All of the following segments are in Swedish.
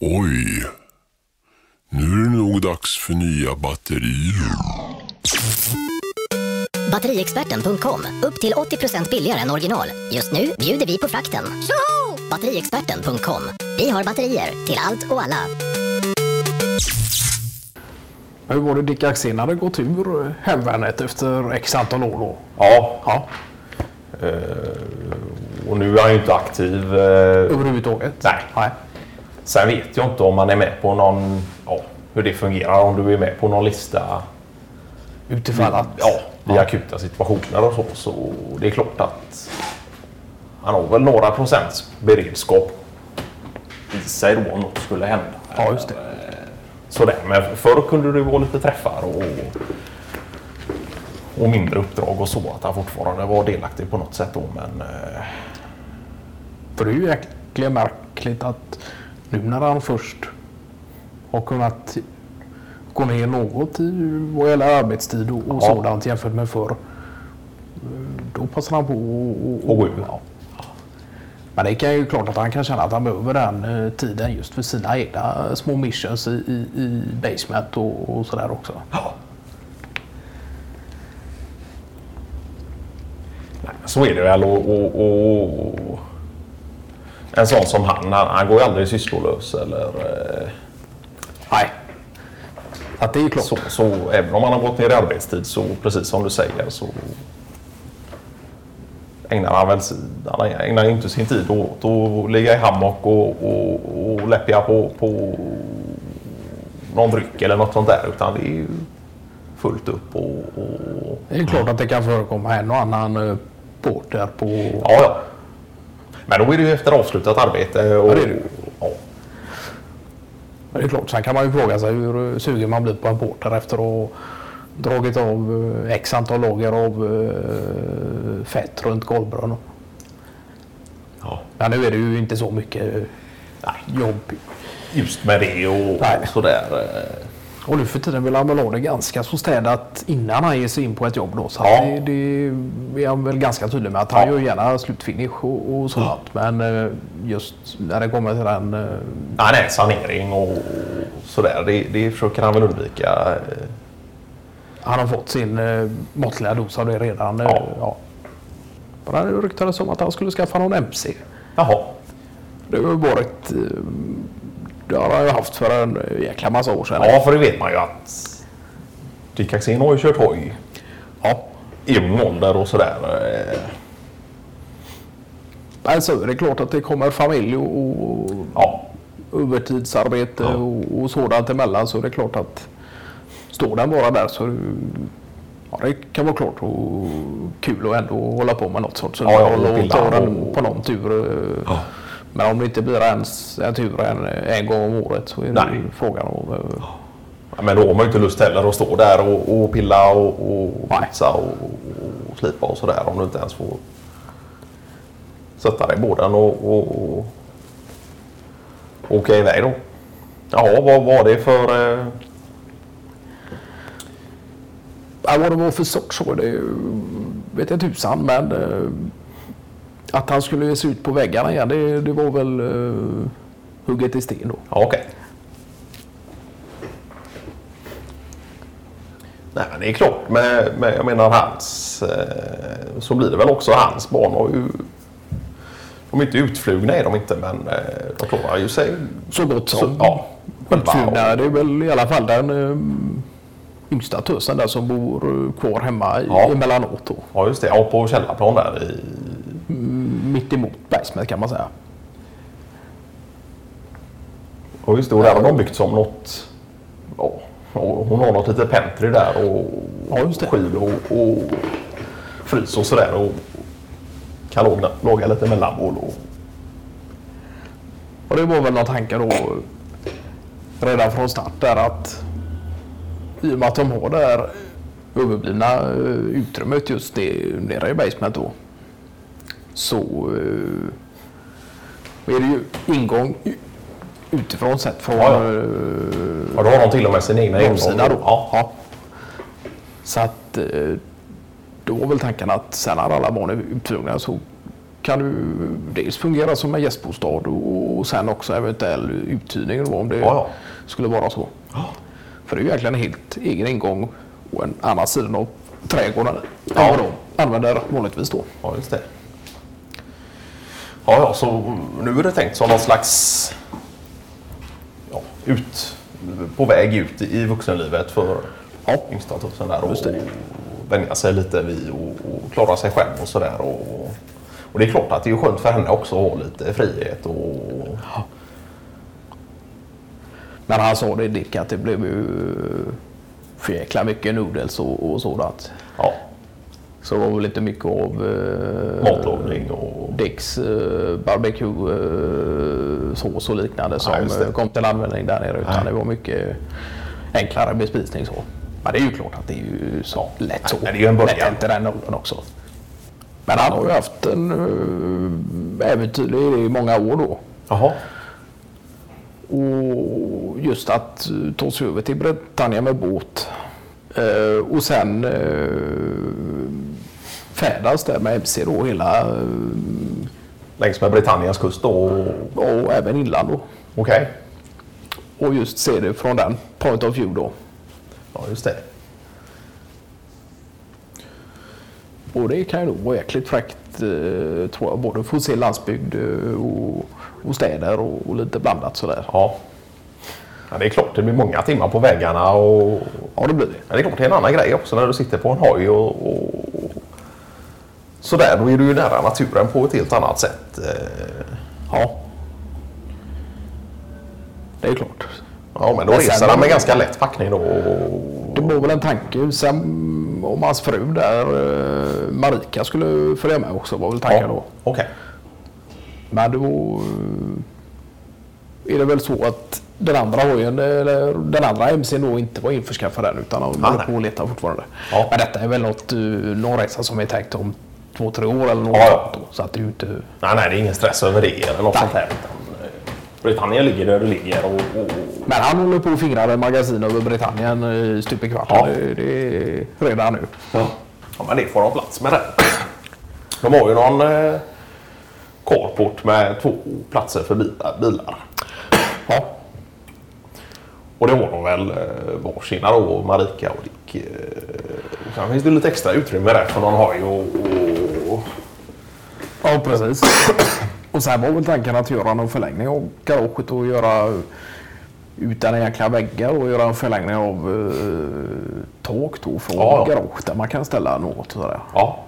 Oj. Nu är det nog dags för nya batterier. Batteriexperten.com. Upp till 80% billigare än original. Just nu bjuder vi på frakten. Batteriexperten.com. Vi har batterier till allt och alla. Hur var det Dick Axén hade gått ur hemvärnet efter x antal år då? Ja, Ja, och nu är han ju inte aktiv. eh, överhuvudtaget? Nej. Nej. Sen vet jag inte om man är med på någon... Ja, hur det fungerar. Om du är med på någon lista Utifall att... ja, vid akuta situationer och så. Så det är klart att han har väl några procents beredskap i sig då om något skulle hända. Ja, just det. Sådär, men förr kunde det vara lite träffar och, och mindre uppdrag och så. Att han fortfarande var delaktig på något sätt då. Men eh, För det är ju jäkligt märkligt att nu när han först har kunnat gå ner något i vad gäller arbetstid och, Ja. sådant jämfört med förr. Då passar han på och, Och gå ur. Ja. Men det kan ju klart att han kan känna att han behöver den eh, tiden just för sina egna små missions i, i, i basement och, och sådär också. ja. Nej, Så är det väl. Och, och, och, en sån som han, han, han går ju aldrig sysslolös. Eller, eh, Nej. Att det är ju klart. så, så även om han har gått ner i arbetstid så precis som du säger så ägnar han väl han ägnar inte sin tid åt att ligga i hammock och, och, och läppja på, på någon dryck eller något sånt där utan det är ju fullt upp och, och Det är klart att det kan förekomma en och annan eh, porter på... ja, ja. Men då är det ju efter avslutat arbete. Och, Ja, det är det ja. Men det är klart, sen kan man ju fråga sig hur sugen man blir på en porter efter att ha dragit av eh, x antal lager av eh, fett runt golvbrunn. Ja. Men nu är det ju inte så mycket eh, Nej, jobb. just med det och, Nej. sådär. Och nu för tiden vill han väl ha det ganska så städat innan han ger sig in på ett jobb då. Så Ja. det, det är han väl ganska tydlig med att han Ja. gör gärna slutfinish och, och sånt. Men eh, just när det kommer till den... eh, Nej, nej, sanering och sådär. Det, det försöker han väl undvika. eh. Han har fått sin måttliga dos av det redan. Ja. Ja. Men det ryktades om att han skulle skaffa någon MC. Jaha. Det har varit... Det har han ju haft för en jäkla massa år sedan. Ja, för det vet man ju att Dick Axén har ju kört hoj Ja. i ålder och sådär. Men så är det klart att det kommer familj och, Ja, övertidsarbete Ja. och, och sådant emellan så är det klart att står den bara där så ja, det kan vara klart och kul att ändå hålla på med något sorts Ja, underhåll och ta den på någon tur. Ja. Men om det inte blir ens en tur en, en gång om året så är det Nej. frågan om eh, Ja, men då har man ju inte lust heller att stå där och, och pilla och, och pizza och, och slipa och sådär om du inte ens får sätta dig i båden och, och, och åka iväg då. Jaha, vad var det för... Eh, Ja, vad det var för sorts så det vet jag tusan men eh, att han skulle ge sig ut på väggarna igen det, det var väl eh, hugget i sten då. ja, okej. Nej, men det är klart. Med, med, jag menar hans... Eh, så blir det väl också hans ju... De är inte utflugna är de inte men eh, de klarar ju sig. Så gott Så, som. ja, själva. Utflugna, det är väl i alla fall den eh, yngsta tösen där som bor eh, kvar hemma i, Ja. emellanåt då. Ja just det, ja, på källarplan där i... Mitt emot Bergsmet kan man säga. Och just det, och där har de byggt som något... Ja, hon har något litet pentry där och Ja, kyl och, och frys och sådär och kan laga, lite mellanmål och... Och det var väl någon tanke då redan från start där att i och med att de har det här överblivna eh, utrymmet just nere i basement då så eh, är det ju ingång utifrån sett från Ja, ja. eh, Ja, då har de till och med sin egna Norrsida då. Ja, Ja. Så att eh, då var väl tanken att sen när alla barn är utflugna så kan du dels fungera som en gästbostad och, och sen också eventuell uthyrning då, om det Ja, skulle vara så. För det är ju egentligen en helt egen ingång och en annan sidan av trädgården än vad de använder vanligtvis då. Ja, just det. Ja, ja, så nu är det tänkt som någon slags ja, ut, på väg ut i vuxenlivet för Ja. yngsta tusen där och, och vänja sig lite vid och, och klara sig själv och sådär. Och, och det är klart att det är skönt för henne också att ha lite frihet och Men han sa det Dick att det blev ju för jäkla mycket noodles och, och sådant. ja, Så var väl inte mycket av eh, matlagning och Dicks eh, barbecue eh, och liknande som det. eh, kom till användning där nere. Utan det var mycket enklare bespisning så. Men det är ju klart att det är ju så lätt så. men det är ju en början. Lätt den åldern också. Men han har ju haft en uh, äventyrlig i många år då. Jaha, Och just att eh, ta sig över till Britannien med båt. Eh, och sen färdas där med MC då hela, eh, längs med Britanniens kust då. och- och även inland då. Okej, Och just se det från den point of view då. ja just det. Och det kan ju nog vara jäkligt fräckt eh, tror jag. Både få se landsbygd eh, och, och städer och, och lite blandat sådär. Ja. ja, det är klart det blir många timmar på vägarna och Ja det blir det. Men det är klart det är en annan grej också när du sitter på en hoj och, och sådär. Då är du ju nära naturen på ett helt annat sätt. Eh, Ja. Det är klart. Ja, men då Men reser han med ganska lätt packning då. Det var väl en tanke sen om hans fru där, eh, Marika, skulle följa med också var väl tanken då. Okej. Men då eh, är det väl så att den andra hojen, eller den andra MCn då inte var införskaffad än utan de Ah, håller nej. på och letar fortfarande. Ja. Men detta är väl något, någon resa som är tänkt om två, tre år eller något Ja, ja. sånt då. Så att det är ju inte... Nej, nej, det är ingen stress över det eller något Nej. sånt här. Eh, Britannien ligger där det ligger och, och, Men han håller på att fingra magasin över Britannien eh, stup i kvarten. Ja. Det, det är redan nu. ja. men det får de plats med det. De har ju någon eh, carport med två platser för bilar. bilar. Ja. Och det har de väl eh, varsina då, Marika och Dick. Eh, och sen finns det lite extra utrymme där för någon hoj och, och Ja, precis. Och sen var väl tanken att göra någon förlängning av garaget och göra utan egentliga väggar och göra en förlängning av eh, tak då från Ja, ja. garaget där man kan ställa något sådär. Ja.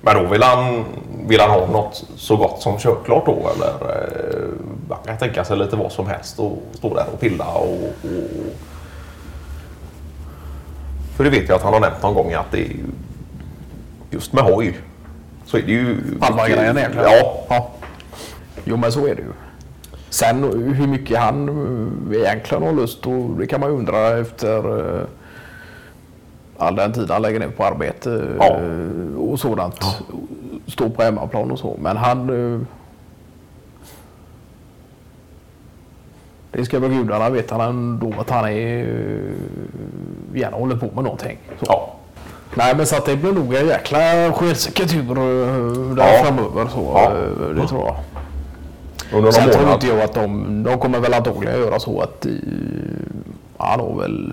Men då vill han, vill han ha något så gott som körklart då eller? Eh, man kan tänka sig lite vad som helst och stå där och pilla och, och... För det vet jag att han har nämnt någon gång att det är just med hoj så är det ju... Halva mycket- grejen egentligen. Ja. ja. Jo men så är det ju. Sen hur mycket han eh, egentligen har lust och det kan man ju undra efter eh, all den tid han lägger ner på arbete Ja. eh, och sådant. Stå på hemmaplan och så. Men han... eh, Det ska väl gudarna veta ändå att han är eh, gärna håller på med någonting. Så. ja. Nej men så att det blir nog en jäkla skensekatur eh, där Ja. framöver. Så, Ja. eh, Det tror jag. Under Sen tror inte jag att de, de kommer väl antagligen göra så att eh, han har väl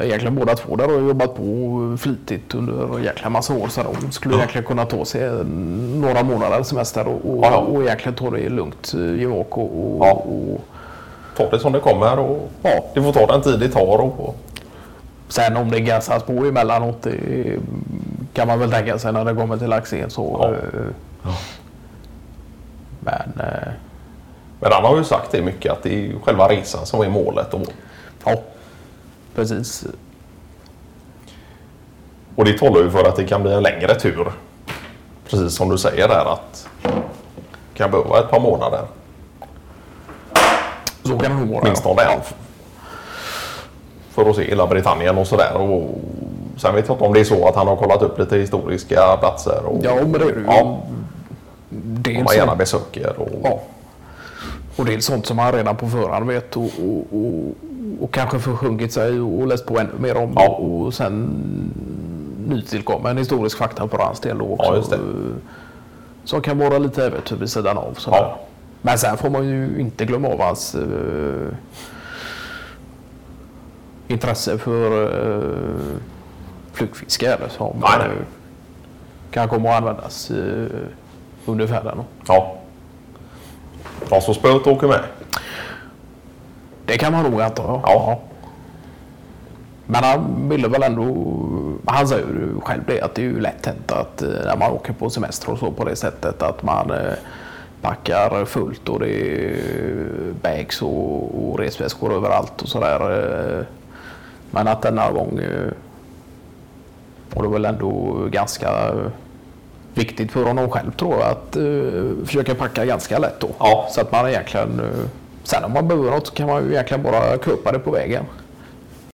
egentligen båda två där och jobbat på flitigt under en jäkla massa år. Så de skulle egentligen kunna ta sig några månader semester och, och, Ja, ja. och egentligen ta det lugnt eh, ge och, och, Ja. och Ta det som det kommer och Ja. det får ta den tid det tar. Och, och. Sen om det gassas på emellanåt det kan man väl tänka sig när det kommer till Axén. Så, Ja. eh, Men eh, Men han har ju sagt det mycket att det är själva resan som är målet. Och, ja, precis. och det talar ju för att det kan bli en längre tur. Precis som du säger där att det kan behöva ett par månader. Så kan det nog vara. Åtminstone en. För att se hela Britannien och sådär. Och sen vet jag inte om det är så att han har kollat upp lite historiska platser. Och, Ja, men det är det. Ja, Dels man gärna besöker. Och, ja. och det är sånt som man redan på förhand vet och, och, och, och kanske försjunkit sig och läst på ännu mer om. Ja. Och sen nytillkommen historisk fakta på hans del också. Ja, eh, Som kan vara lite äventyr vid sidan av. sådär. Ja. Men sen får man ju inte glömma av hans eh, intresse för eh, flugfiske eller som Nej, nej. eh, kan komma att användas eh, under färden. Ja. Ja, så spöet åker med. Det kan man nog anta. Ja. Ja. Men han ville väl ändå... Han säger ju själv det att det är ju lätt hänt att eh, när man åker på semester och så på det sättet att man eh, packar fullt och det är bags och, och resväskor överallt och sådär. Men att denna gång eh, var det väl ändå ganska eh, viktigt för honom själv tror jag att eh, försöka packa ganska lätt då. Ja. Så att man egentligen... eh, Sen om man behöver något så kan man ju egentligen bara köpa det på vägen.